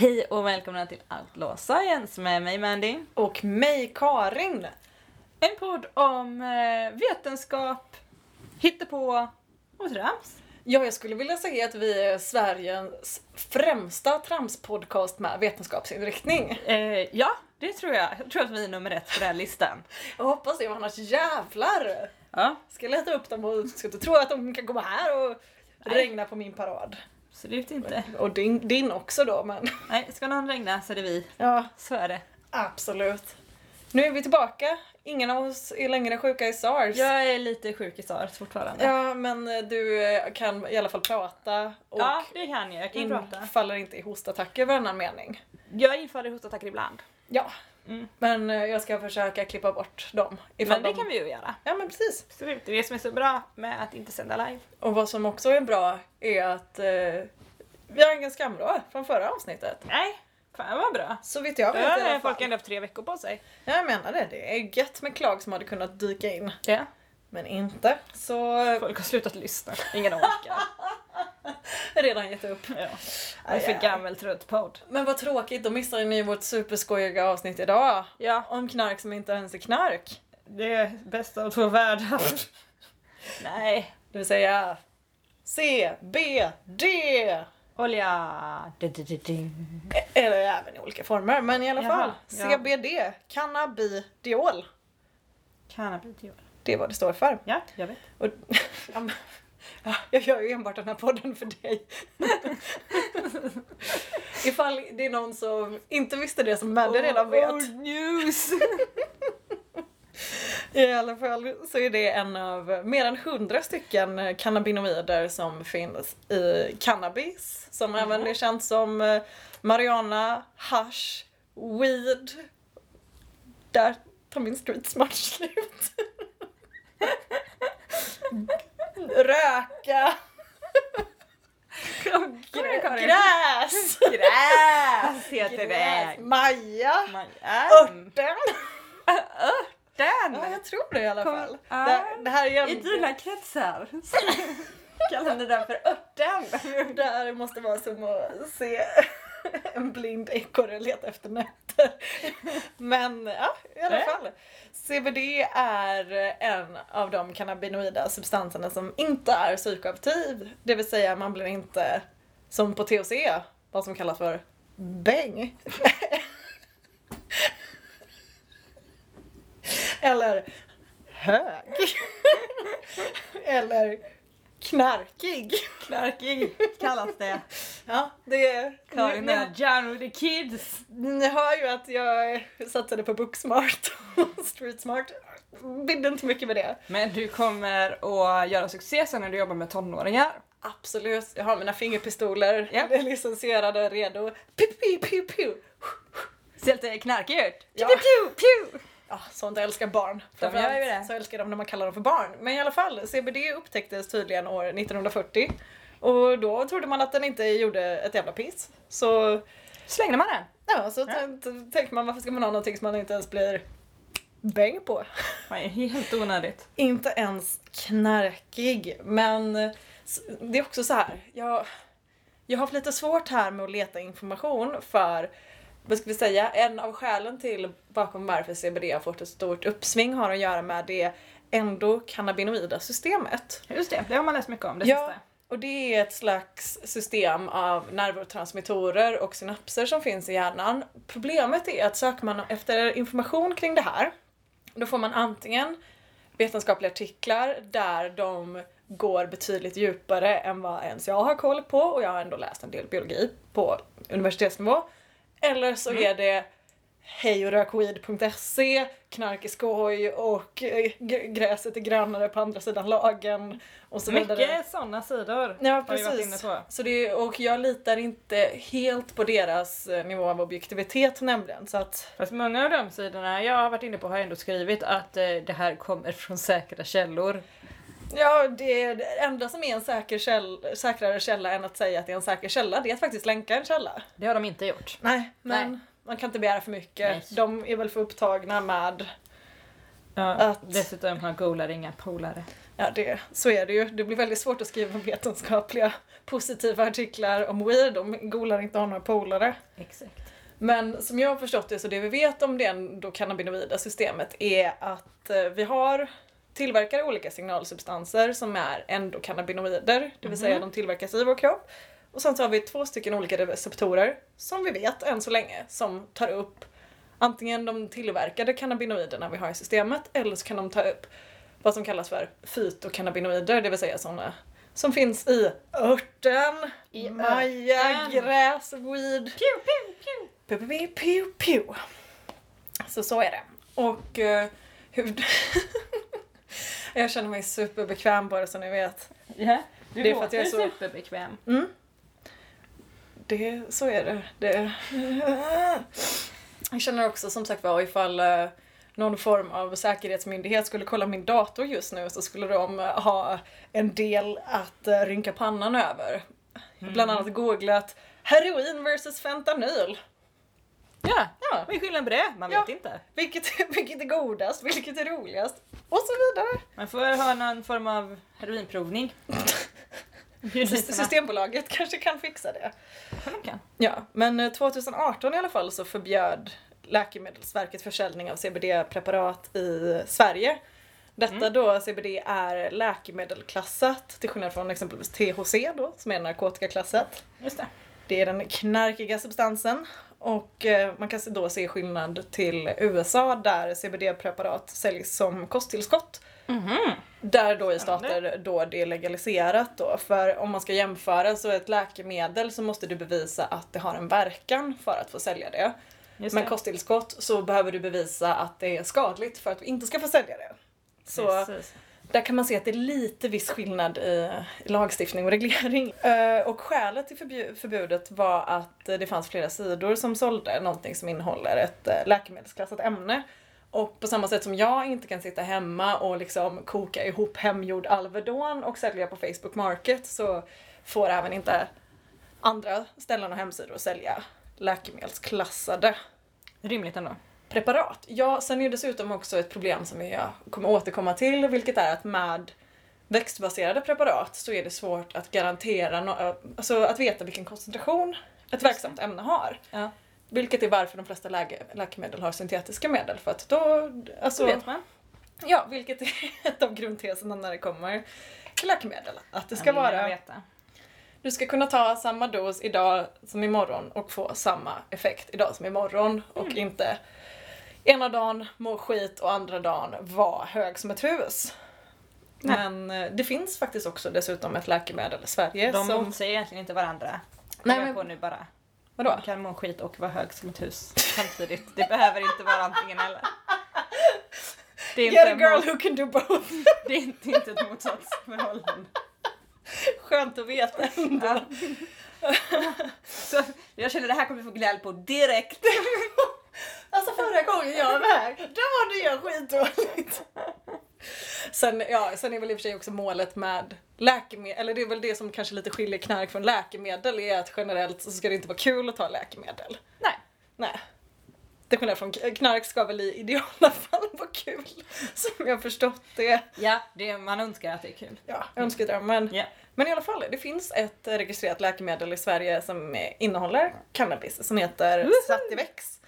Hej och välkomna till Outlaw Science med mig Mandy. Och mig Karin. En podd om eh, vetenskap, hittepå och trams. Ja, jag skulle vilja säga att vi är Sveriges främsta tramspodcast med vetenskapsinriktning. Eh, ja, det tror jag. Jag tror att vi är nummer ett på den här listan. Jag hoppas det, annars jävlar! Ja, Ska leta upp dem och ska inte tro att de kan komma här och Nej. regna på min parad. Absolut inte. Och din, din också då, men Nej, ska någon regna så är det vi. ja, Så är det. absolut. Nu är vi tillbaka. Ingen av oss är längre sjuka i SARS. Jag är lite sjuk i SARS fortfarande. Ja, men du eh, kan i alla fall prata och Ja, det kan jag. Jag kan prata. infaller inte i hostattacker varannan mening. Jag infaller hostattacker ibland. Ja, Mm. men eh, jag ska försöka klippa bort dem. Men det de... kan vi ju göra. Ja, men precis. Absolut. Det är det som är så bra med att inte sända live. Och vad som också är bra är att eh, vi har ingen skamvrå från förra avsnittet. Nej, fan vad bra. Så vitt jag Då vet alla har folk ändå haft tre veckor på sig. Ja, Jag menar det, det är gött med klag som hade kunnat dyka in. Ja. Men inte. Så Folk har slutat lyssna. Ingen orkar. redan gett upp. Ja. Jag är för gammal trött podd. Men vad tråkigt, då missar ni vårt superskojiga avsnitt idag. Ja, Om knark som inte ens är knark. det är bästa av två världar. Nej. Det vill säga CBD. Olja. Du-du-du-du. Eller även i olika former, men i alla Jaha, fall. ja. CBD, cannabidiol. Cannabidiol. Det är vad det står för. Ja, jag vet. Och, ja, jag gör ju enbart den här podden för dig. Ifall det är någon som inte visste det som Madde redan vet. Old news! I alla fall så är det en av mer än hundra stycken cannabinoider som finns i cannabis. Som Mhm. även är känt som eh, marijuana, hash, weed. Där tar min street smart slut. Röka, Karin. gräs, Gräs heter gräs, det. maja, Man- örten. Den! Ja, jag tror det i alla Kom- fall. Det, det här är I dina kretsar kallar ni den för örten. Det här måste vara som att se en blind ekorre leta efter nötter. Men ja, i alla fall. CBD är en av de cannabinoida substanserna som inte är psykoaktiv. Det vill säga man blir inte, som på THC, vad som kallas för bäng. Eller hög. Eller knarkig. Knarkig kallas det. Ja, det är... Karin är down with the kids. ni hör ju att jag satsade på Booksmart och Streetsmart. Bidde inte mycket med det. Men du kommer att göra succé sen när du jobbar med tonåringar. Absolut, jag har mina fingerpistoler Ja. ja. licensierade redo. Piu, piu, piu, piu. Ser lite knarkig ut. Ja. Pew, pew, pew. Ja, sånt jag älskar barn. Framförallt. Så älskar de när man kallar dem för barn. Men i alla fall, CBD upptäcktes tydligen år 1940. Och då trodde man att den inte gjorde ett jävla piss. Så Slängde man den? ja, så Ja. tänkte man varför ska man ha någonting som man inte ens blir bäng på? Nej, helt onödigt. Inte ens knarkig, men det är också så här. Jag, jag har haft lite svårt här med att leta information för, vad ska vi säga, en av skälen till bakom varför CBD har fått ett stort uppsving har att göra med det endokannabinoida systemet. Just det, det har man läst mycket om det Ja, sista. och det är ett slags system av neurotransmittorer och synapser som finns i hjärnan. Problemet är att söker man efter information kring det här, då får man antingen vetenskapliga artiklar där de går betydligt djupare än vad ens jag har koll på och jag har ändå läst en del biologi på universitetsnivå. Eller så är det hejourökweed.se, knark är skoj och eh, gräset är grönare på andra sidan lagen och så vidare. Mycket sådana sidor Ja har vi varit inne på. Så det, och jag litar inte helt på deras eh, nivå av objektivitet nämligen. Så att, Fast många av de sidorna jag har varit inne på har ändå skrivit att eh, det här kommer från säkra källor. Ja, det, det enda som är en säker käll, säkrare källa än att säga att det är en säker källa, det är att faktiskt länka en källa. Det har de inte gjort. Nej, men Nej. man kan inte begära för mycket. Nej. De är väl för upptagna med Ja, Att- Dessutom har golar inga polare. Ja, det, så är det ju. Det blir väldigt svårt att skriva vetenskapliga positiva artiklar om weed om golar inte har några polare. Exakt. Men som jag har förstått det så det vi vet om det cannabinoida systemet är att eh, vi har tillverkar olika signalsubstanser som är endokannabinoider, det vill säga de tillverkas i vår kropp. Och sen så har vi två stycken olika receptorer som vi vet än så länge som tar upp antingen de tillverkade cannabinoiderna vi har i systemet eller så kan de ta upp vad som kallas för fytokannabinoider, det vill säga sådana som finns i örten, I maja, gräs, weed, Pew, pew, pew. Pew, pew, pew, pew. Så så är det. Och uh, hur... jag känner mig superbekväm bara så ni vet. Ja, du Det är för att jag är så- superbekväm. Mm. Det, så är det. det. Jag känner också som sagt var ifall eh, någon form av säkerhetsmyndighet skulle kolla min dator just nu så skulle de eh, ha en del att uh, rynka pannan över. Bland annat googlat heroin versus fentanyl. Ja, Ja. vad är skillnaden på det? Man Ja. vet inte. Vilket, vilket är godast? Vilket är roligast? Och så vidare. Man får ha någon form av heroinprovning. Systembolaget kanske kan fixa det. Kan. Ja, men eh, 2018 i alla fall så förbjöd Läkemedelsverket försäljning av CBD-preparat i Sverige. Detta då CBD är läkemedelklassat till skillnad från exempelvis THC då som är narkotikaklassat. Just det. Det är den knarkiga substansen och eh, man kan då se skillnad till USA där CBD-preparat säljs som kosttillskott. Mhm. Där då i stater då det är legaliserat då. För om man ska jämföra så ett läkemedel så måste du bevisa att det har en verkan för att få sälja det. Just Men det. kosttillskott så behöver du bevisa att det är skadligt för att du inte ska få sälja det. Så Precis där kan man se att det är lite viss skillnad i lagstiftning och reglering. Eh, och skälet till förbudet var att det fanns flera sidor som sålde någonting som innehåller ett eh, läkemedelsklassat ämne. Och på samma sätt som jag inte kan sitta hemma och liksom koka ihop hemgjord Alvedon och sälja på Facebook Market så får även inte andra ställen och hemsidor sälja läkemedelsklassade Rimligt ändå preparat. Ja, sen är det dessutom också ett problem som jag kommer återkomma till, vilket är att med växtbaserade preparat så är det svårt att garantera, no- alltså att veta vilken koncentration ett verksamt ämne har. Ja. Vilket är varför de flesta läge, läkemedel har syntetiska medel, för att då, alltså, Så vet man. ja, vilket är ett av grundteserna när det kommer till läkemedel. Att det ska vara du ska kunna ta samma dos idag som imorgon och få samma effekt idag som imorgon och Mm. inte ena dagen må skit och andra dagen vara hög som ett hus. Nej. Men eh, det finns faktiskt också dessutom ett läkemedel i Sverige De som... motsäger egentligen inte varandra. Nej, men- på nu bara. Vadå? Man kan må skit och vara hög som ett hus samtidigt. Det behöver inte vara antingen eller. Det är inte, Get a girl mot, who can do both! det är inte, inte ett motsatsförhållande. Skönt att veta ändå. Ja. Så jag känner det här kommer vi få gnäll på direkt. Alltså förra gången jag var här, då var det jag skitdåligt. Sen, ja, sen är väl i och för sig också målet med läkemedel, eller det är väl det som kanske lite skiljer knark från läkemedel, är att generellt så ska det inte vara kul att ta läkemedel. Nej. Nej. Till skillnad från knark ska väl i ideala fall vara kul, som jag har förstått det. Ja, det, man önskar att det är kul. Ja, önskedrömmen. Ja. Men i alla fall, det finns ett registrerat läkemedel i Sverige som eh, innehåller cannabis som heter! Sativex.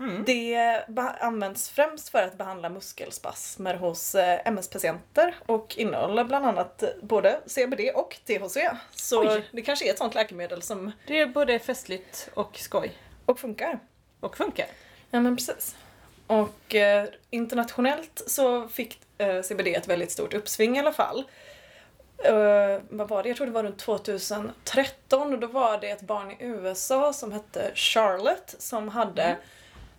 Mm. Det används främst för att behandla muskelspasmer hos eh, MS-patienter och innehåller bland annat eh, både CBD och THC. Så Oj. det kanske är ett sånt läkemedel som Det är både festligt och skoj. och funkar. Och funkar. Ja men precis. Och eh, internationellt så fick eh, CBD ett väldigt stort uppsving i alla fall. Eh, vad var det? Jag tror det var runt 2013 och då var det ett barn i USA som hette Charlotte som hade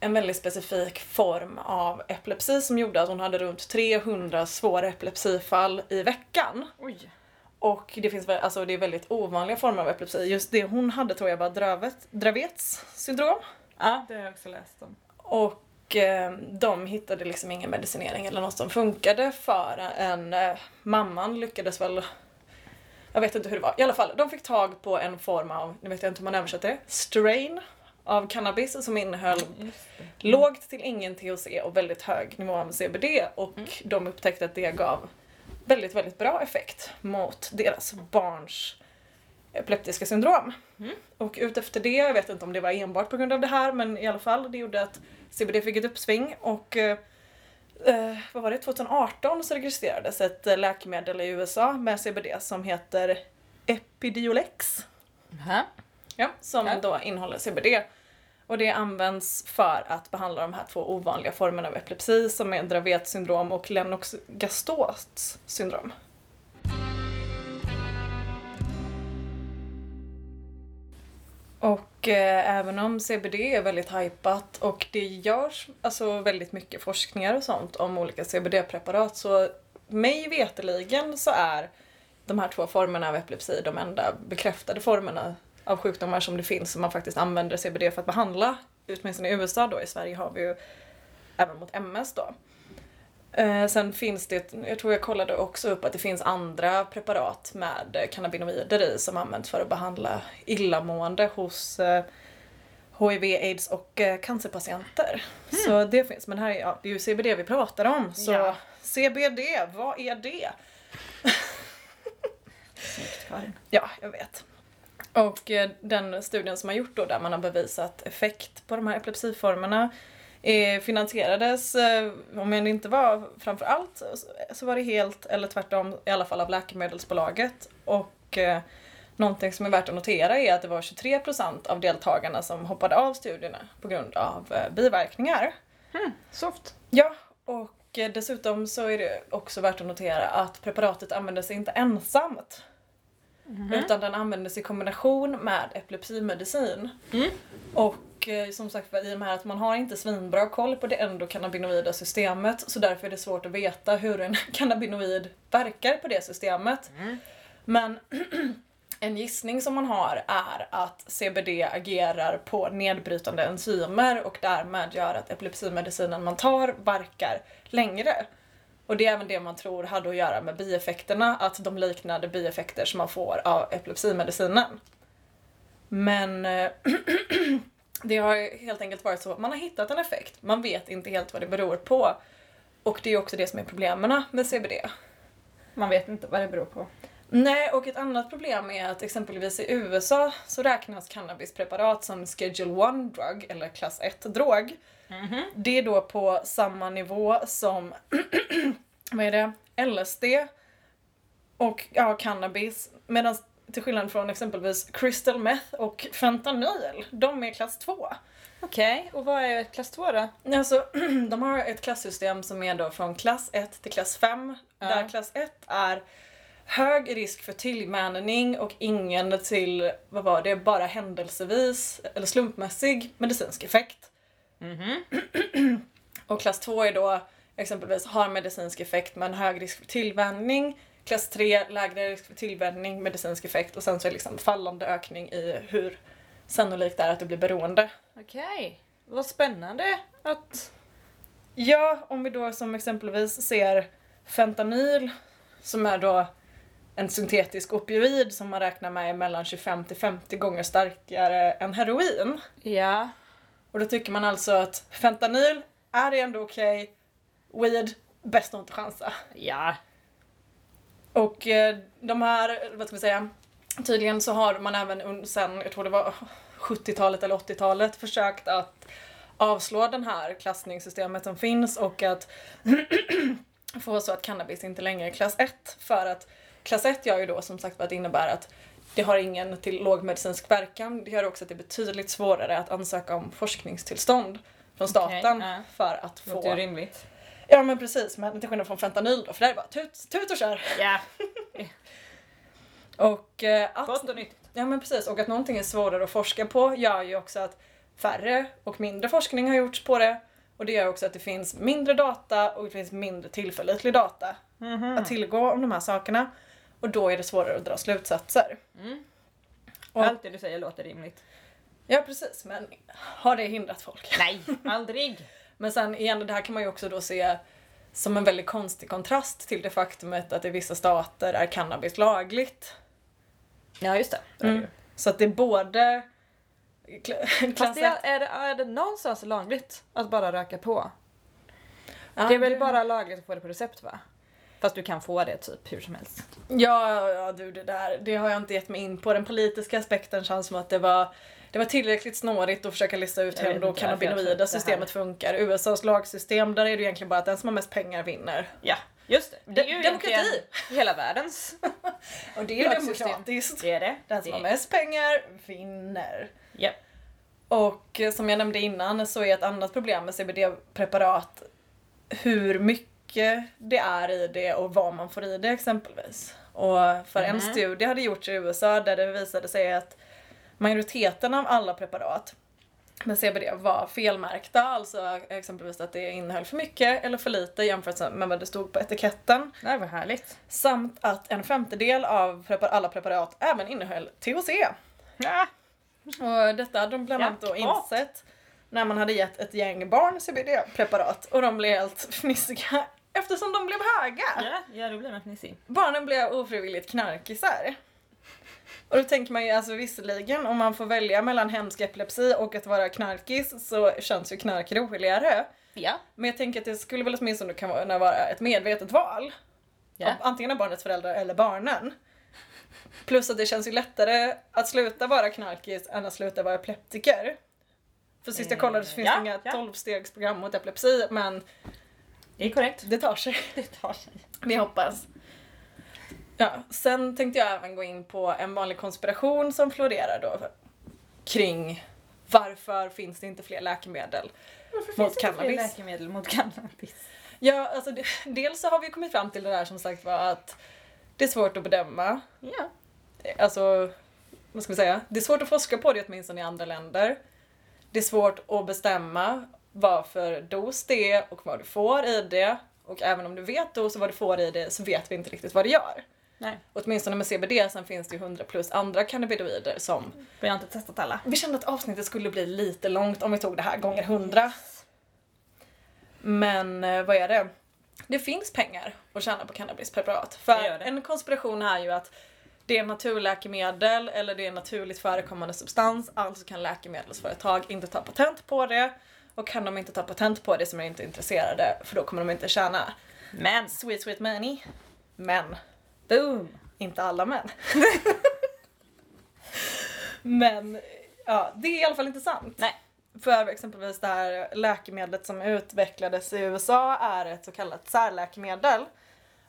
en väldigt specifik form av epilepsi som gjorde att hon hade runt 300 svåra epilepsifall i veckan. Oj. Och det finns alltså det är väldigt ovanliga former av epilepsi. Just det hon hade tror jag var Dravet, Dravets syndrom. Ja, det har jag också läst om. Och eh, de hittade liksom ingen medicinering eller något som funkade för en eh, mamman lyckades väl jag vet inte hur det var. I alla fall, de fick tag på en form av, nu vet jag inte hur man översätter det, strain av cannabis som innehöll Just lågt till ingen THC och väldigt hög nivå av CBD och de upptäckte att det gav väldigt, väldigt bra effekt mot deras barns epileptiska syndrom. Mm. Och utefter det, jag vet inte om det var enbart på grund av det här, men i alla fall, det gjorde att CBD fick ett uppsving och eh, eh, vad var det, 2018 så registrerades ett eh, läkemedel i USA med CBD som heter Epidiolex. Aha. Ja, som Ja. då innehåller CBD. Och det används för att behandla de här två ovanliga formerna av epilepsi som är Dravet syndrom och Lennox-Gastauts syndrom. Och eh, även om CBD är väldigt hypat och det görs alltså väldigt mycket forskningar och sånt om olika CBD-preparat så mig veteligen så är de här två formerna av epilepsi de enda bekräftade formerna av sjukdomar som det finns som man faktiskt använder CBD för att behandla. Åtminstone i USA då, i Sverige har vi ju även mot MS då. Eh, sen finns det, jag tror jag kollade också upp att det finns andra preparat med cannabinoider i som används för att behandla illamående hos eh, HIV, aids och eh, cancerpatienter. Så det finns, men här är, ja, det är ju CBD vi pratar om. Så Ja. CBD, vad är det? Snyggt Karin. Ja, jag vet. Och eh, den studien som har gjort då där man har bevisat effekt på de här epilepsiformerna eh, finansierades, eh, om det inte var framför allt, så var det helt eller tvärtom i alla fall av Läkemedelsbolaget. Och eh, någonting som är värt att notera är att det var 23% av deltagarna som hoppade av studierna på grund av eh, biverkningar. Hmm, soft. Ja, och dessutom så är det också värt att notera att preparatet användes inte ensamt. Utan den användes i kombination med epilepsimedicin. Mm. Och eh, som sagt i och med att man har inte svinbra koll på det endokannabinoida systemet så därför är det svårt att veta hur en cannabinoid verkar på det systemet. Mm. Men en gissning som man har är att CBD agerar på nedbrytande enzymer och därmed gör att epilepsimedicinen man tar verkar längre. Och det är även det man tror hade att göra med bieffekterna, att de liknade bieffekter som man får av epilepsimedicinen. Men eh, det har helt enkelt varit så att man har hittat en effekt, man vet inte helt vad det beror på. Och det är också det som är problemen med CBD. Man vet inte vad det beror på. Nej, och ett annat problem är att exempelvis i USA så räknas cannabispreparat som Schedule 1 drug, eller klass 1-drog. Mhm. Det är då på samma nivå som, vad är det, LSD och ja, cannabis. Medan till skillnad från exempelvis crystal meth och fentanyl, de är klass 2. Okej, och vad är klass 2 då? Alltså, de har ett klassystem som är då från klass 1 till klass 5. Ja. Där klass 1 är hög risk för tillvänjning och ingen till, vad var det, bara händelsevis eller slumpmässig medicinsk effekt. Mhm. Och klass 2 är då exempelvis har medicinsk effekt men hög risk för tillvänjning. Klass 3 lägre risk för tillvänjning, medicinsk effekt och sen så är det liksom fallande ökning i hur sannolikt det är att du blir beroende. Okej, vad spännande att... Ja, om vi då som exempelvis ser fentanyl som är då en syntetisk opioid som man räknar med är mellan 25 till 50 gånger starkare än heroin. Ja. Och då tycker man alltså att fentanyl, är ändå okej, weed, bäst att inte chansa. Ja. Och eh, de här, vad ska vi säga, tydligen så har man även sen, jag tror det var 70-talet eller 80-talet, försökt att avslå den här klassningssystemet som finns och att få så att cannabis inte längre är klass 1 för att klass 1 gör ju då som sagt att det innebär att det har ingen till låg medicinsk verkan. Det gör också att det är betydligt svårare att ansöka om forskningstillstånd från staten ja. för att Låter få... rimligt. Ja men precis, men till skillnad från fentanyl då, för där är det bara tut, tut och kör. Ja. Och eh, att Gott och nyttigt. Ja men precis, och att någonting är svårare att forska på gör ju också att färre och mindre forskning har gjorts på det. Och det gör också att det finns mindre data och det finns mindre tillförlitlig data Mhm. att tillgå om de här sakerna. Och då är det svårare att dra slutsatser. Mm. Och, Allt det du säger låter rimligt. ja precis, men har det hindrat folk? Nej, aldrig. Men sen igen, det här kan man ju också då se som en väldigt konstig kontrast till det faktumet att i vissa stater är cannabis lagligt. Ja, just det. det är Mm. det. Så att det både kla- Fast det, ett. är, det, är det någonstans lagligt att bara röka på? Ja, det är väl bara lagligt att få det på recept va? Fast du kan få det typ hur som helst. Ja, ja du det där, det har jag inte gett mig in på. Den politiska aspekten känns som att det var det var tillräckligt snårigt att försöka lista ut hur då cannabinoida systemet funkar. USAs lagsystem, där är det egentligen bara att den som har mest pengar vinner. Ja, just det. Det är ju De- demokrati. hela världens. Och det är ju demokratiskt. Det är det. Den som det. har mest pengar vinner. Ja. Och eh, som jag nämnde innan så är ett annat problem med CBD-preparat hur mycket det är i det och vad man får i det exempelvis. Och för en Mhm. studie hade gjorts i USA där det visade sig att majoriteten av alla preparat med CBD var felmärkta, alltså exempelvis att det innehöll för mycket eller för lite jämfört med vad det stod på etiketten. Det var härligt. Samt att en femtedel av prepar- alla preparat även innehöll THC. Ja. Och detta hade de bland annat då insett när man hade gett ett gäng barn CBD-preparat och de blev helt fnissiga eftersom de blev höga. Ja, ja, då blir man fnissig. Barnen blev ofrivilligt knarkisar. Och då tänker man ju alltså visserligen om man får välja mellan hemsk epilepsi och att vara knarkis så känns ju knark roligare. Ja. Men jag tänker att det skulle väl åtminstone kunna vara ett medvetet val. Ja. Av antingen av barnets föräldrar eller barnen. Plus att det känns ju lättare att sluta vara knarkis än att sluta vara epileptiker. För sist jag kollade så finns Ja, det inga ja. 12-stegsprogram mot epilepsi men Det är korrekt. det tar sig. Det tar sig. Vi hoppas. Ja, sen tänkte jag även gå in på en vanlig konspiration som florerar då kring varför finns det inte fler läkemedel Varför mot finns det inte fler cannabis? läkemedel mot cannabis? Ja, alltså det, dels så har vi kommit fram till det där som sagt var att det är svårt att bedöma. Ja. Alltså, vad ska vi säga? Det är svårt att forska på det åtminstone i andra länder. Det är svårt att bestämma vad för dos det är och vad du får i det. Och även om du vet dos och vad du får i det så vet vi inte riktigt vad det gör. Nej, Åtminstone med CBD, sen finns det ju 100 plus andra cannabinoider som... vi har inte testat alla. Vi kände att avsnittet skulle bli lite långt om vi tog det här gånger 100. Men eh, vad är det? Det finns pengar att tjäna på cannabispreparat. För Det gör det. en konspiration är ju att det är naturläkemedel eller det är naturligt förekommande substans, alltså kan läkemedelsföretag inte ta patent på det. Och kan de inte ta patent på det så är inte intresserade för då kommer de inte tjäna Men, sweet sweet money. Men boom! inte alla män. Men ja, det är i alla fall inte sant. Nej. För exempelvis det här läkemedlet som utvecklades i USA är ett så kallat särläkemedel.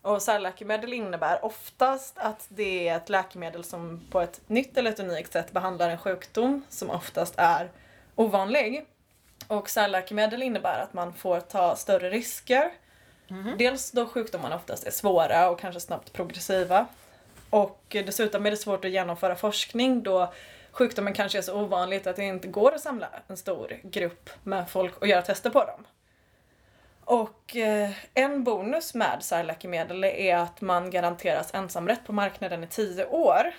Och särläkemedel innebär oftast att det är ett läkemedel som på ett nytt eller ett unikt sätt behandlar en sjukdom som oftast är ovanlig. Och särläkemedel innebär att man får ta större risker. Dels då sjukdomarna oftast är svåra och kanske snabbt progressiva. Och dessutom är det svårt att genomföra forskning då sjukdomen kanske är så ovanligt att det inte går att samla en stor grupp med folk och göra tester på dem. Och eh, en bonus med särläkemedel är att man garanteras ensamrätt på marknaden i 10 år.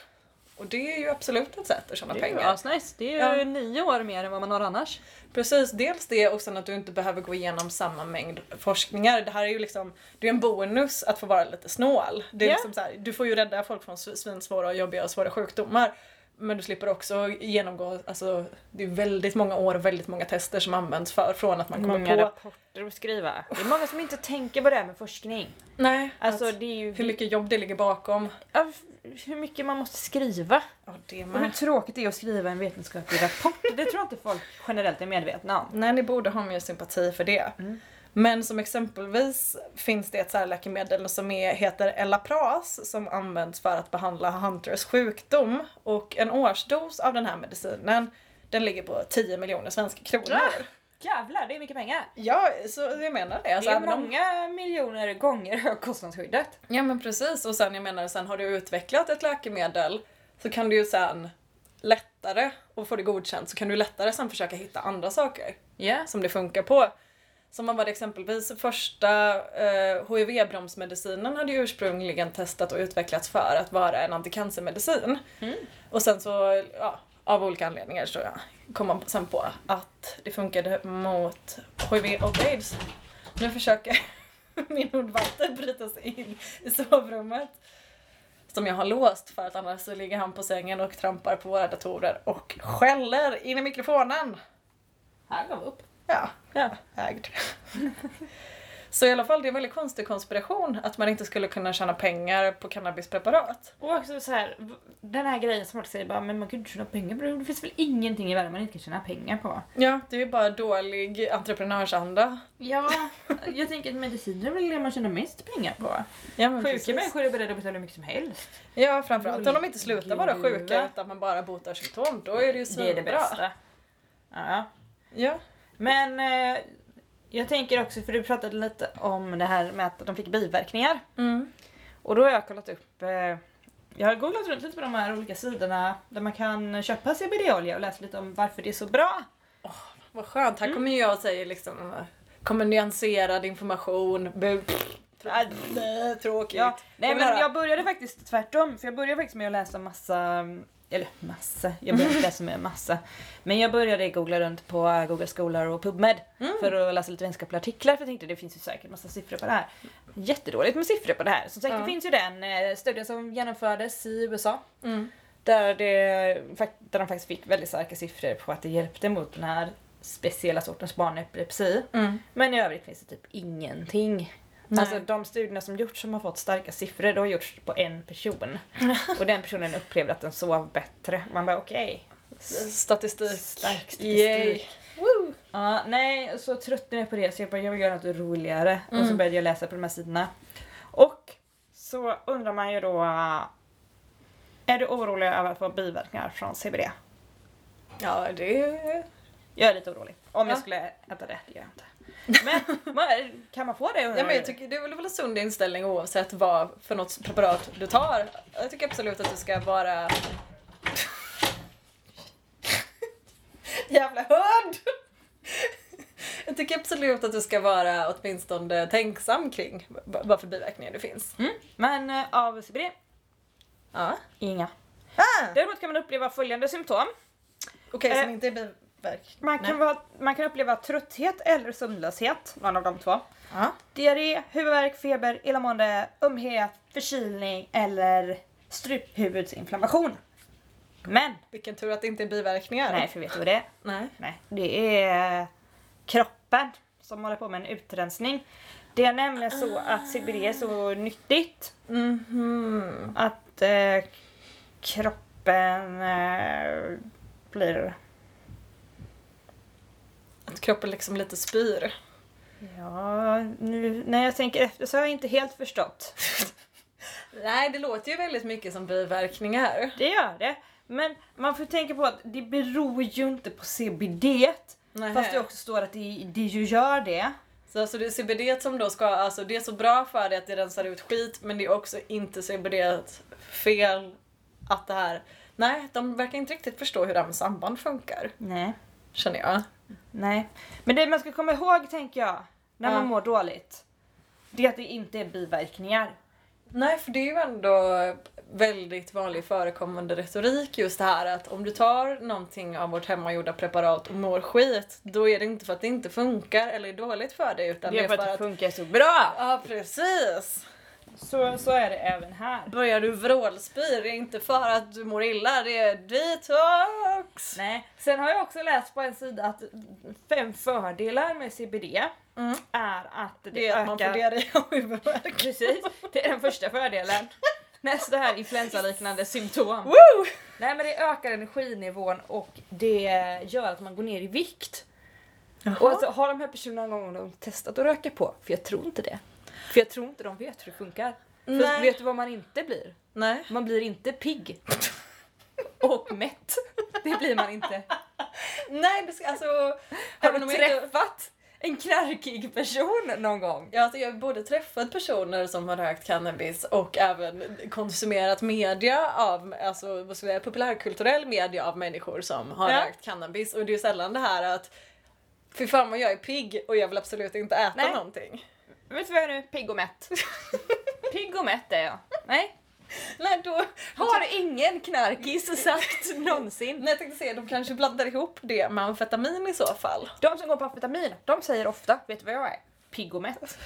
Och det är ju absolut ett sätt att tjäna Det är ju pengar. asnice. Det är ju Ja. nio år mer än vad man har annars. Precis, dels det och sen att du inte behöver gå igenom samma mängd forskningar. Det här är ju liksom, det är en bonus att få vara lite snål. Det är Ja. liksom så här, du får ju rädda folk från sv- svinsvåra och jobbiga och svåra sjukdomar. Men du slipper också genomgå, alltså det är väldigt många år och väldigt många tester som används för, från att man kommer Många på... rapporter att skriva. Det är många som inte tänker på det här med forskning. Nej, Alltså alltså det är ju... hur mycket jobb det ligger bakom. Ja, hur mycket man måste skriva. Ja, det Och hur med. tråkigt det är att skriva en vetenskaplig rapport. Det tror jag inte folk generellt är medvetna om. Nej, ni borde ha mer sympati för det. Mm. Men som exempelvis finns det ett särläkemedel som är, heter Elapras som används för att behandla Hunters sjukdom. Och en årsdos av den här medicinen den ligger på 10 miljoner svenska kronor. Jävlar, det är mycket pengar. Ja, så jag menar det. Alltså, det är även om- många miljoner gånger högkostnadsskyddet. Ja men precis, och sen jag menar sen har du utvecklat ett läkemedel så kan du ju sen lättare, och får det godkänt, så kan du lättare sen försöka hitta andra saker. Ja. som det funkar på. Som var det exempelvis första eh, HIV-bromsmedicinen hade ju ursprungligen testat och utvecklats för att vara en anticancermedicin. Mm. Och sen så, ja, av olika anledningar så kom man sen på att det funkade mot HIV och aids. Nu försöker min hundvalter bryta sig in i sovrummet. som jag har låst för att annars så ligger han på sängen och trampar på våra datorer och skäller in i mikrofonen. Här gav upp. Ja, Ja. ägd. Så i alla fall, det är en väldigt konstig konspiration att man inte skulle kunna tjäna pengar på cannabispreparat. Och också så här, den här grejen som folk säger bara, men man kan ju inte tjäna pengar på det. Det finns väl ingenting i världen man inte kan tjäna pengar på? Ja, det är ju bara dålig entreprenörsanda. Ja, jag tänker att mediciner är väl det man tjänar mest pengar på. Ja, men Sjuka precis. människor är beredda att betala hur mycket som helst. Ja, framförallt om de inte slutar vara sjuka utan man bara botar symptom. Då är det ju Det är det svinbra. bästa. Ja. Ja. Men eh, jag tänker också, för du pratade lite om det här med att de fick biverkningar. Mm. Och då har jag kollat upp, eh, jag har googlat runt lite på de här olika sidorna där man kan köpa CBD-olja och läsa lite om varför det är så bra. Vad skönt, här kommer jag och säger liksom kommer nyanserad information. Bu- Tråkigt. Ja, nej men jag började faktiskt tvärtom, för jag började faktiskt med att läsa massa, eller massa, jag började inte läsa med massa. Men jag började googla runt på Google Scholar och PubMed för att läsa lite vetenskapliga artiklar för jag tänkte det finns ju säkert massa siffror på det här. Jättedåligt med siffror på det här. Som sagt Ja. det finns ju den eh, studien som genomfördes i USA Mm. där, det, där de faktiskt fick väldigt starka siffror på att det hjälpte mot den här speciella sortens barnepilepsi. Mm. Men i övrigt finns det typ ingenting. Nej. Alltså de studierna som gjorts som har fått starka siffror, det har gjorts på en person. Och den personen upplevde att den sov bättre. Man bara okej. Statistik. Stark statistik. Yay. Woo. Ja, nej, så tröttnade jag på det så jag bara, jag vill göra något roligare. Och så Mm. började jag läsa på de här sidorna. Och så undrar man ju då, är du orolig över att få biverkningar från CBD? Ja, det. Jag är lite orolig. Om jag Ja. skulle äta det, det gör jag inte. Men man- kan man få det? Ja, men jag tycker det är väl en sund inställning oavsett vad för något preparat du tar. Jag tycker absolut att du ska vara... Jävla hund! Jag tycker absolut att du ska vara åtminstone tänksam kring vad för biverkningar det finns. Mm. Men eh, av CBD, Ja. inga. Ah. Däremot kan man uppleva följande symptom. Okej, Eh, som inte är biverk. Man kan, vara, man kan uppleva trötthet eller sömnlöshet, någon av de två. Ja. Diarré, huvudvärk, feber, illamående, ömhet, förkylning eller struphuvudsinflammation. Men, Vilken tur att det inte är biverkningar. nej för vet du vad det är? Nej. Nej, det är kroppen som håller på med en utrensning. Det är nämligen så att CBD är så nyttigt Mhm. att eh, kroppen eh, blir... Att kroppen liksom lite spyr. Ja, nu när jag tänker efter så har jag inte helt förstått. Nej, det låter ju väldigt mycket som biverkningar. Det gör det. Men man får tänka på att det beror ju inte på CBD. Fast det också står att det, det ju gör det. Så alltså det är CBD som då ska, alltså det är så bra för dig att det rensar ut skit men det är också inte CBD fel att det här, nej de verkar inte riktigt förstå hur det här med samband funkar. Nej. Känner jag. Nej. Men det man ska komma ihåg tänker jag, när Ja. man mår dåligt. Det är att det inte är biverkningar. Nej för det är ju ändå väldigt vanlig förekommande retorik just det här att om du tar någonting av vårt hemmagjorda preparat och mår skit då är det inte för att det inte funkar eller är dåligt för dig utan Det är för att det funkar så bra. Ja precis! Så, så är det även här. Börjar du vrålspy, det är inte för att du mår illa, det är detox! Nej. Sen har jag också läst på en sida att fem fördelar med CBD Mm. är att det, Det är att man får ökar... diarré och huvudvärk. Precis, det är den första fördelen. Nästa här influensaliknande symptom. Woo! Nej men det ökar energinivån och det gör att man går ner i vikt. Och alltså, har de här personerna någon gång testat att röka på? För jag tror inte det. För jag tror inte de vet hur det funkar. För Nej. vet du vad man inte blir? Nej. Man blir inte pigg. Och mätt. Det blir man inte. Nej, alltså... Har du träffat en knarkig person någon gång? Ja, alltså jag har både träffat personer som har rökt cannabis och även konsumerat media av, alltså vad ska jag säga, populärkulturell media av människor som har Ja. rökt cannabis. Och det är ju sällan det här att Fy fan vad jag är pigg och jag vill absolut inte äta Nej. någonting. Vet du vad jag är nu? Pigg och mätt. Pigg och mätt är jag. Nej. Nej, då... Har ingen knarkis sagt någonsin. Nej, jag tänkte säga, de kanske blandar ihop det med amfetamin i så fall. De som går på amfetamin, de säger ofta, vet du vad jag är? Pigg och mätt.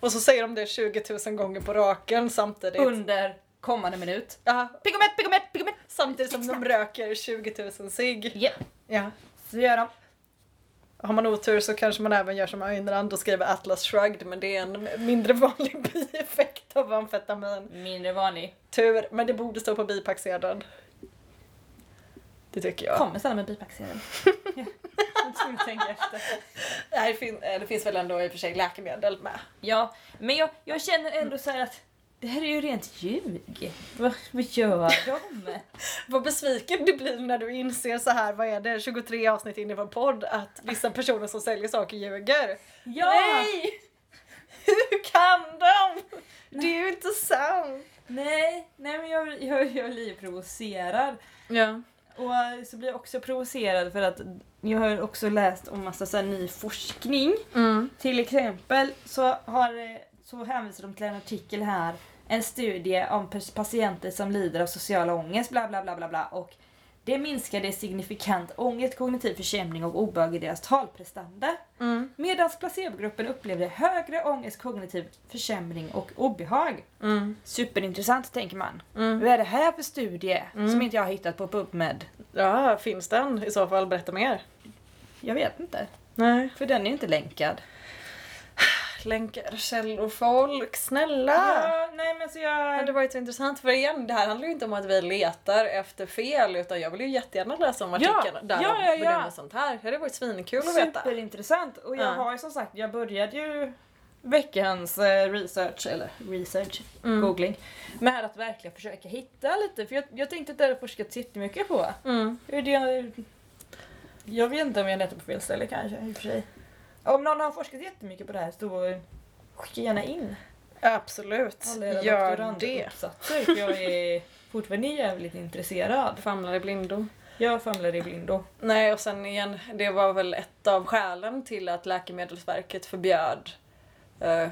Och så säger de det 20 000 gånger på raken samtidigt. Under kommande minut. Ja, Pigomet, pigomet, pigomet! samtidigt som de röker 20 000 cigg. Ja, Ja. så gör de. Har man otur så kanske man även gör som Ayn Rand och skriver Atlas shrugged men det är en mindre vanlig bieffekt av amfetamin. Mindre vanlig. Tur, men det borde stå på bipacksedeln. Det tycker jag. Kommer sällan med bipacksedel. ja. Jag tänka efter. Nej, det, fin- eh, det finns väl ändå i och för sig läkemedel med. Ja, men jag, jag känner ändå så att det här är ju rent ljug. Vad, vad gör de? Vad besviken du blir när du inser så här, vad är det, 23 avsnitt in i vår podd, att vissa personer som säljer saker ljuger. Ja! Nej! Hur kan de? Det är ju inte sant. Nej, nej men jag, jag, jag blir provocerad. Ja. Och så blir jag också provocerad för att jag har också läst om massa så här ny forskning. Mm. Till exempel så, har, eh, så hänvisar de till en artikel här, en studie om patienter som lider av social ångest, bla bla bla bla bla. Och det minskade signifikant ångest, kognitiv försämring och obehag i deras talprestanda. Mm. Medan placebogruppen upplevde högre ångest, kognitiv försämring och obehag. Mm. Superintressant tänker man. Mm. Vad är det här för studie som inte jag har hittat på PubMed? Ja, finns den i så fall? Berätta mer. Jag vet inte, Nej. för den är inte länkad. Länkar, källor, folk, snälla! Ja, nej men så Det jag... hade varit så intressant för igen, det här handlar ju inte om att vi letar efter fel utan jag vill ju jättegärna läsa om Ja, artikeln där ja, ja, ja. bedömer sånt här. Det hade varit svinkul att veta. Superintressant och jag Ja. har ju som sagt, jag började ju veckans eh, research, eller research, Mm. googling, med att verkligen försöka hitta lite för jag, jag tänkte att det har forskats jättemycket på. Mm. Hur det, jag vet inte om jag letar på fel ställe kanske i och för sig. Om någon har forskat jättemycket på det här så skicka gärna in Absolut, alla era gör det. för jag är fortfarande jävligt intresserad. Famlar i blindo. Jag famlar i blindo. Nej och sen igen, det var väl ett av skälen till att Läkemedelsverket förbjöd eh,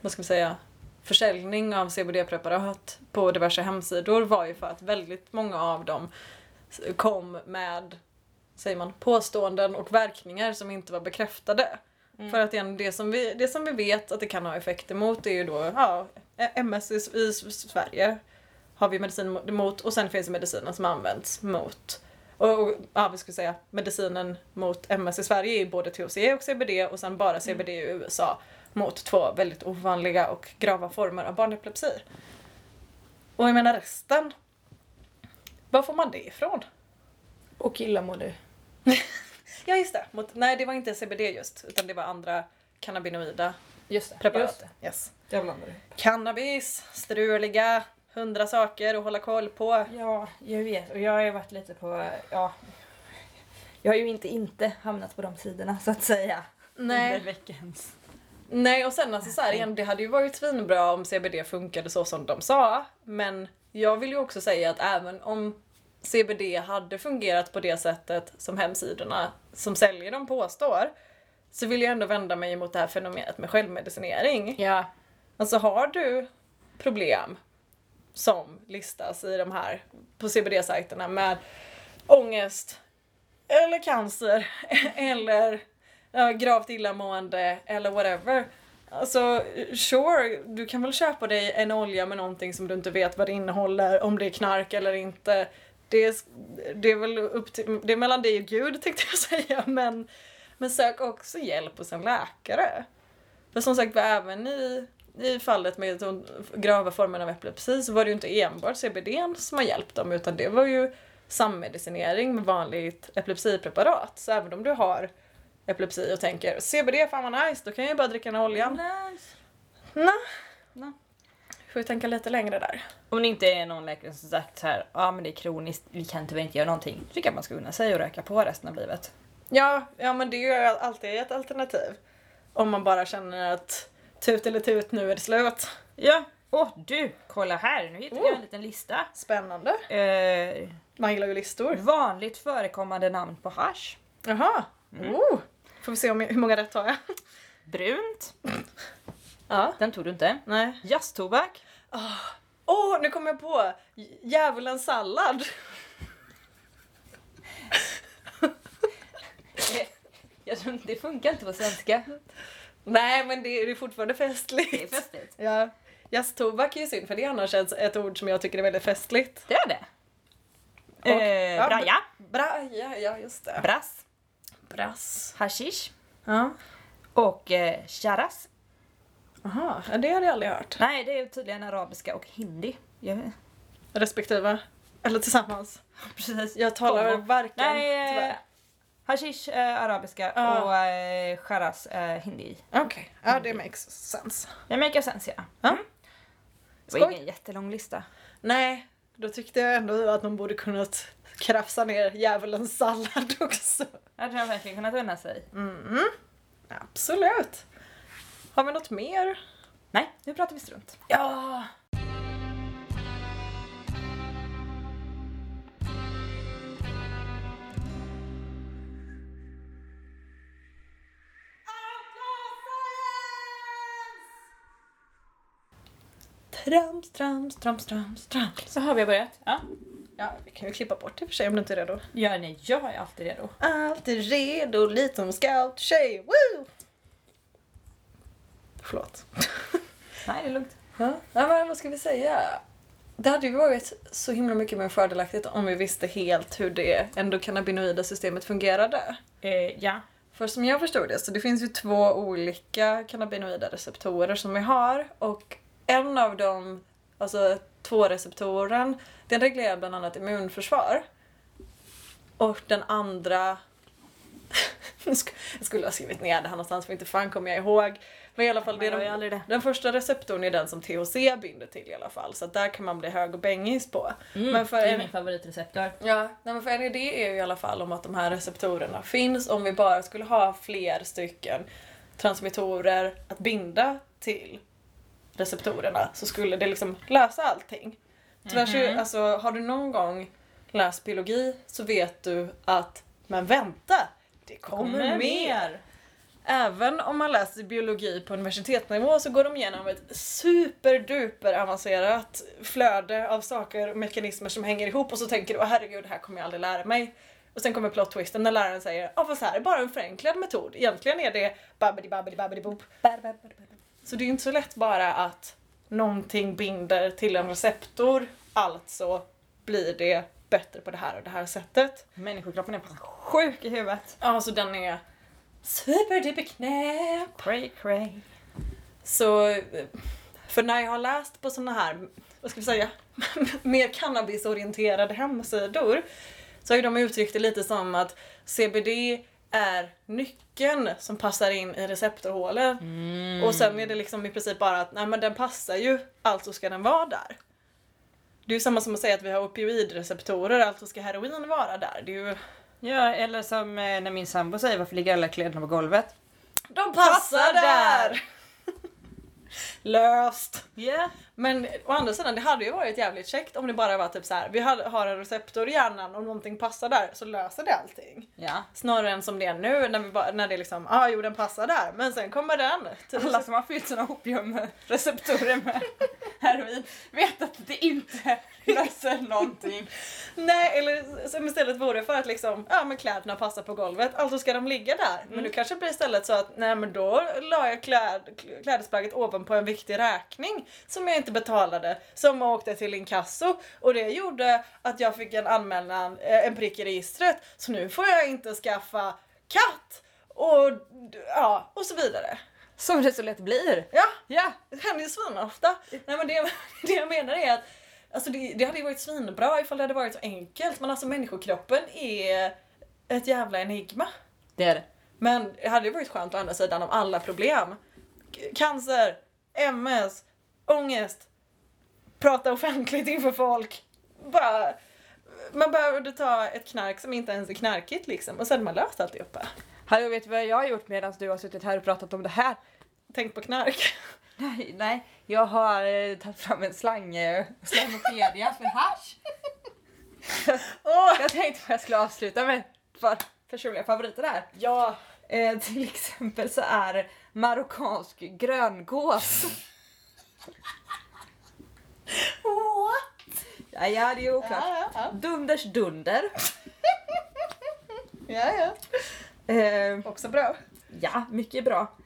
vad ska vi säga, försäljning av CBD-preparat på diverse hemsidor var ju för att väldigt många av dem kom med, säger man, påståenden och verkningar som inte var bekräftade. Mm. För att igen, det som, vi, det som vi vet att det kan ha effekter mot är ju då ja, MS i, i Sverige har vi medicin mot och sen finns det medicinen som används mot och, och ja, vi skulle säga medicinen mot MS i Sverige är både THC och CBD och sen bara CBD i USA mot två väldigt ovanliga och grava former av barnepilepsi. Och jag menar resten, var får man det ifrån? Och illamående. Ja just det, mot, nej det var inte CBD just utan det var andra cannabinoida Just det. preparat. Just det. Yes. Jag blandade. Cannabis, struliga, hundra saker att hålla koll på. Ja, jag vet. Och jag har ju varit lite på, ja. Jag har ju inte inte hamnat på de sidorna så att säga. Under Nej. veckans. Nej och sen alltså så här, igen, det hade ju varit svinbra om CBD funkade så som de sa. Men jag vill ju också säga att även om CBD hade fungerat på det sättet som hemsidorna som säljer dem påstår. Så vill jag ändå vända mig mot det här fenomenet med självmedicinering. Ja. Alltså har du problem som listas i de här på CBD-sajterna med ångest eller cancer eller gravt illamående eller whatever. Alltså sure, du kan väl köpa dig en olja med någonting som du inte vet vad det innehåller, om det är knark eller inte. Det är, det är väl upp till, det är mellan dig och Gud tänkte jag säga men, men sök också hjälp hos en läkare. För som sagt även i, i fallet med de grava formerna av epilepsi så var det ju inte enbart CBD som har hjälpt dem utan det var ju sammedicinering med vanligt epilepsipreparat. Så även om du har epilepsi och tänker CBD fan vad nice, då kan jag ju bara dricka den här oljan. Nice. Nej. Nej. Får vi tänka lite längre där. Om det inte är någon läkare som sagt så här, ja men det är kroniskt, vi kan tyvärr inte göra någonting. Så kan man ska unna sig och röka på resten av livet. Ja, ja men det är ju alltid ett alternativ. Om man bara känner att tut eller tut, nu är det slut. Ja. Åh du, kolla här, nu hittade jag en liten lista. Spännande. Eh, Man gillar ju listor. vanligt förekommande namn på hasch. Jaha. Oh. Får vi se om jag, hur många rätt har jag. Brunt. Ja. Den tog du inte. Nej. Jazztobak. Åh, nu kom jag på! Djävulens sallad. Jag tror det funkar inte på svenska. Nej, men det är det är fortfarande festligt. Det är festligt. Ja. Jazztobak är ju synd för det är annars ett, ett ord som jag tycker är väldigt festligt. Det är det. Och- Eh, ja, braja, Braja, ja just det. brass, Brass. hashish Ja. och eh, charas. Aha, det hade jag aldrig hört. Nej, det är tydligen arabiska och hindi. Jag, Respektive. Eller tillsammans. precis. Jag talar Kombo. varken Nej, eh, tyvärr. hashish eh, arabiska Ja. och eh, charas eh, hindi. Okej, ja det makes sense. Det make sense ja. Ja. Mm. Det var Skoj. ingen jättelång lista. Nej, då tyckte jag ändå att man borde kunnat krafsa ner djävulens sallad också. Jag hade jag verkligen kunnat unna sig. Mm. Absolut. Har vi något mer? Nej, nu pratar vi strunt. Ja. Trams, trams, trams, trams, trams. Så har vi börjat. Ja. Ja, vi kan ju klippa bort det i och för sig om du inte är redo. ja nej, jag är alltid redo. Alltid redo, liten scout-tjej, woo! Förlåt. Nej, det är lugnt. Ja, men vad ska vi säga? Det hade ju varit så himla mycket mer fördelaktigt om vi visste helt hur det endokannabinoida systemet fungerade. Eh, ja. För som jag förstod det så det finns ju två olika cannabinoida receptorer som vi har och en av dem, alltså två receptoren, den reglerar bland annat immunförsvar. Och den andra jag skulle ha skrivit ner det här någonstans för inte fan kommer jag ihåg. Men i alla fall, det är de, den första receptorn är den som THC binder till i alla fall. Så att där kan man bli hög och bängis på. Mm, Men för det är en- min favoritreceptor. Ja, nej men för idé är ju i alla fall om att de här receptorerna finns om vi bara skulle ha fler stycken transmittorer att binda till receptorerna så skulle det liksom lösa allting. Tyvärr så, Mhm. alltså, har du någon gång läst biologi så vet du att, men vänta, det kommer, mer! Även om man läser biologi på universitetsnivå så går de igenom ett superduper avancerat flöde av saker och mekanismer som hänger ihop och så tänker du åh herregud det här kommer jag aldrig lära mig. Och sen kommer plot twisten när läraren säger ja fast här är bara en förenklad metod. Egentligen är det babbidi babbidi babbidi boop. Så det är inte så lätt bara att någonting binder till en receptor, alltså blir det bättre på det här och det här sättet. Människokroppen är fan sjuk i huvudet. Ja, så den är superduper knäpp. Cray cray. Så, eh, för när jag har läst på såna här, vad ska vi säga, mer cannabisorienterade hemsidor så har ju de uttryckt det lite som att CBD är nyckeln som passar in i receptorhålen. Mm. Och sen är det liksom i princip bara att nej men den passar ju, alltså ska den vara där. Det är ju samma som att säga att vi har opioidreceptorer, alltså ska heroin vara där. Det är ju... Ja, eller som eh, när min sambo säger varför ligger alla kläderna på golvet? De passar där! Löst! Ja. Men å andra sidan, det hade ju varit jävligt käckt om det bara var typ så här. vi har en receptor i hjärnan och någonting passar där så löser det allting. Ja. Snarare än som det är nu när, vi bara, när det är liksom, ja ah, jo den passar där, men sen kommer den. Typ Alla som har fyllt sina opiumreceptorer med heroin vet att det inte löser någonting. Nej, eller som istället vore för att liksom, ja men kläderna passar på golvet, alltså ska de ligga där. Men nu kanske det blir istället så att, nej men då la jag kläd, klädesplagget ovanpå en viktig räkning som jag inte betalade, som åkte till inkasso och det gjorde att jag fick en anmälan, eh, en prick i registret, så nu får jag inte skaffa katt och ja, och så vidare. Som det så lätt blir. Ja, Ja. det händer ju svinofta. Nej men det, det jag menar är att alltså det, det hade ju varit svinbra ifall det hade varit så enkelt men alltså människokroppen är ett jävla enigma. Det är det. Men det hade ju varit skönt å andra sidan om alla problem, cancer, MS, ångest, prata offentligt inför folk, bara man behövde ta ett knark som inte ens är knarkigt liksom och hade man löst alltihopa. Hallå, vet du vad jag har gjort medan du har suttit här och pratat om det här? Tänk på knark. Nej, nej. Jag har eh, tagit fram en slang, eh, slangopedia för hasch. Åh! Jag tänkte att jag skulle avsluta med ett par personliga favoriter här. Ja, Eh, till exempel så är marockansk gröngås. What? Ja, ja, det är oklart. Ja, ja, Dunders dunder. ja, ja. Eh, Också bra. Ja, mycket bra.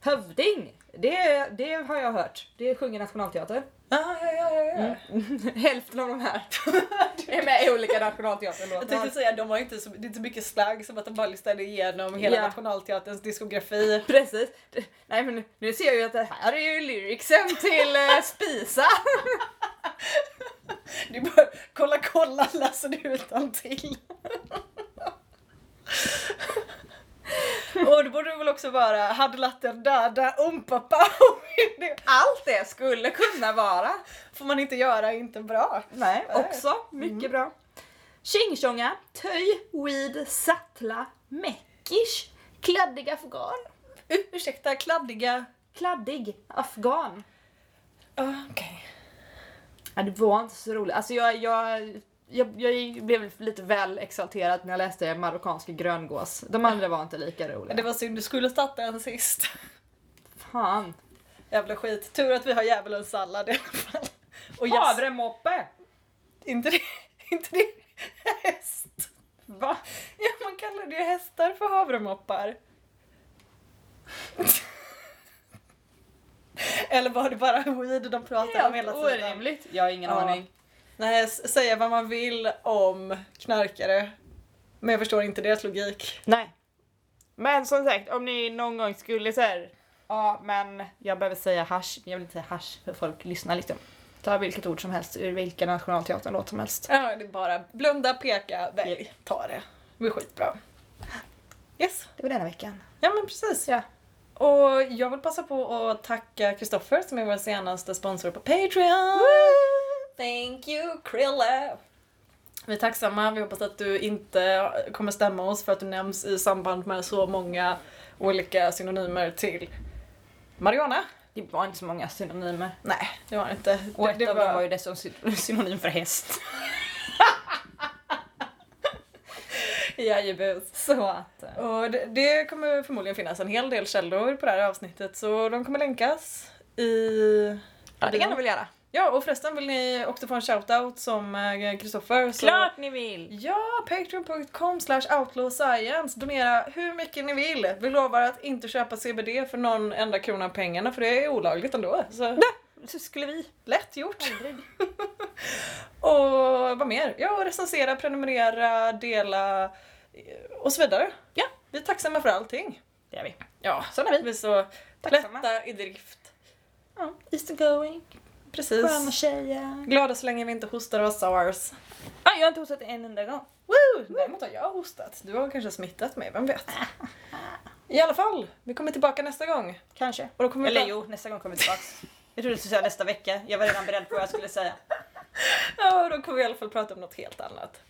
Hövding, det, det har jag hört. Det sjunger Nationalteatern. Ah, mm. Hälften av de här är med i olika nationalteaterlåtar. Jag tänkte säga, de har inte så, det är inte mycket slagg som att de bara listade igenom hela yeah. Nationalteaterns diskografi. Precis. Nej men nu ser jag ju att det här är ju lyricsen till eh, Spisa. du bara kolla kolla läser du utan till. Och det borde väl också vara hadlatten dada umpapa. Allt det skulle kunna vara. Får man inte göra inte bra. Nej, eh, också mycket mm. bra. Tjingtjonga, töj, weed, sattla, meckish, Kladdig afghan. Ursäkta, kladdiga? Kladdig afghan. Ah, okej. Okay. Ja, det var inte så roligt. Alltså jag, jag jag, jag, blev lite väl exalterad när jag läste Marockanske gröngås. De andra var inte lika roliga. Det var synd, du skulle starta den sist. Fan. Jävla skit. Tur att vi har djävulens sallad i alla fall. Och. Havremoppe! Inte det, inte det häst? Va? Ja, man kallar det hästar för havremoppar. Eller var det bara weed de pratade Helt om hela tiden? Orimligt. Jag har ingen ja. aning. Nej, säga vad man vill om knarkare. Men jag förstår inte deras logik. Nej. Men som sagt, om ni någon gång skulle säga ja men jag behöver säga hash, men jag vill inte säga hash för folk lyssnar liksom. Ta vilket ord som helst ur vilken nationalteaternlåt som helst. Ja, det är bara blunda, peka, välj, ta det. Det blir skitbra. Yes. Det var denna veckan. Ja men precis. Ja. Och jag vill passa på att tacka Kristoffer som är vår senaste sponsor på Patreon. Woo! Thank you Krille! Vi är tacksamma, vi hoppas att du inte kommer stämma oss för att du nämns i samband med så många olika synonymer till marijuana. Det var inte så många synonymer. Nej, det var det inte. Och ett av dem var ju dessutom synonym för häst. Jajebus. Så att. Eh. Och det, det, kommer förmodligen finnas en hel del källor på det här avsnittet så de kommer länkas i... Ja, det kan de väl göra. Ja, och förresten vill ni också få en shoutout som eh, Kristoffer. Klart ni vill! Ja, patreon.com slash outlawscience. Donera hur mycket ni vill. Vi lovar att inte köpa CBD för någon enda krona av pengarna för det är olagligt ändå. Så. Nej, så skulle vi. Lätt gjort! och vad mer? Ja, och recensera, prenumerera, dela eh, och så vidare. Ja. Vi är tacksamma för allting. Det är vi. Ja, sådana är vi. Vi är så tacksamma. lätta i drift. Ja, it's going. Precis. Sköna tjejen. Glada så länge vi inte hostar och har SARS. Ah, jag har inte hostat en enda gång. Däremot har jag hostat. Du har kanske smittat mig, vem vet? I alla fall, vi kommer tillbaka nästa gång. Kanske. Och då kommer Eller vi... jo, nästa gång kommer vi tillbaka. jag trodde du skulle säga nästa vecka. Jag var redan beredd på vad jag skulle säga. ja, då kommer vi i alla fall prata om något helt annat.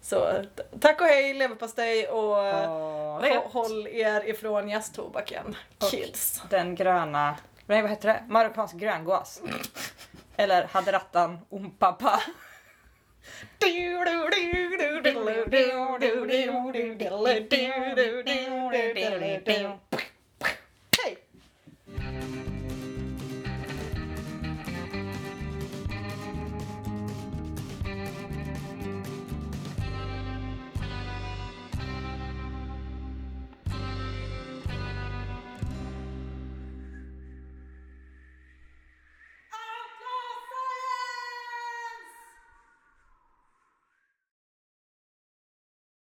Så tack och hej leverpastej och oh, håll er ifrån jazztobaken. Kids. Och den gröna, nej vad heter det? Marockansk gröngås. Eller Haderattan Ompappa.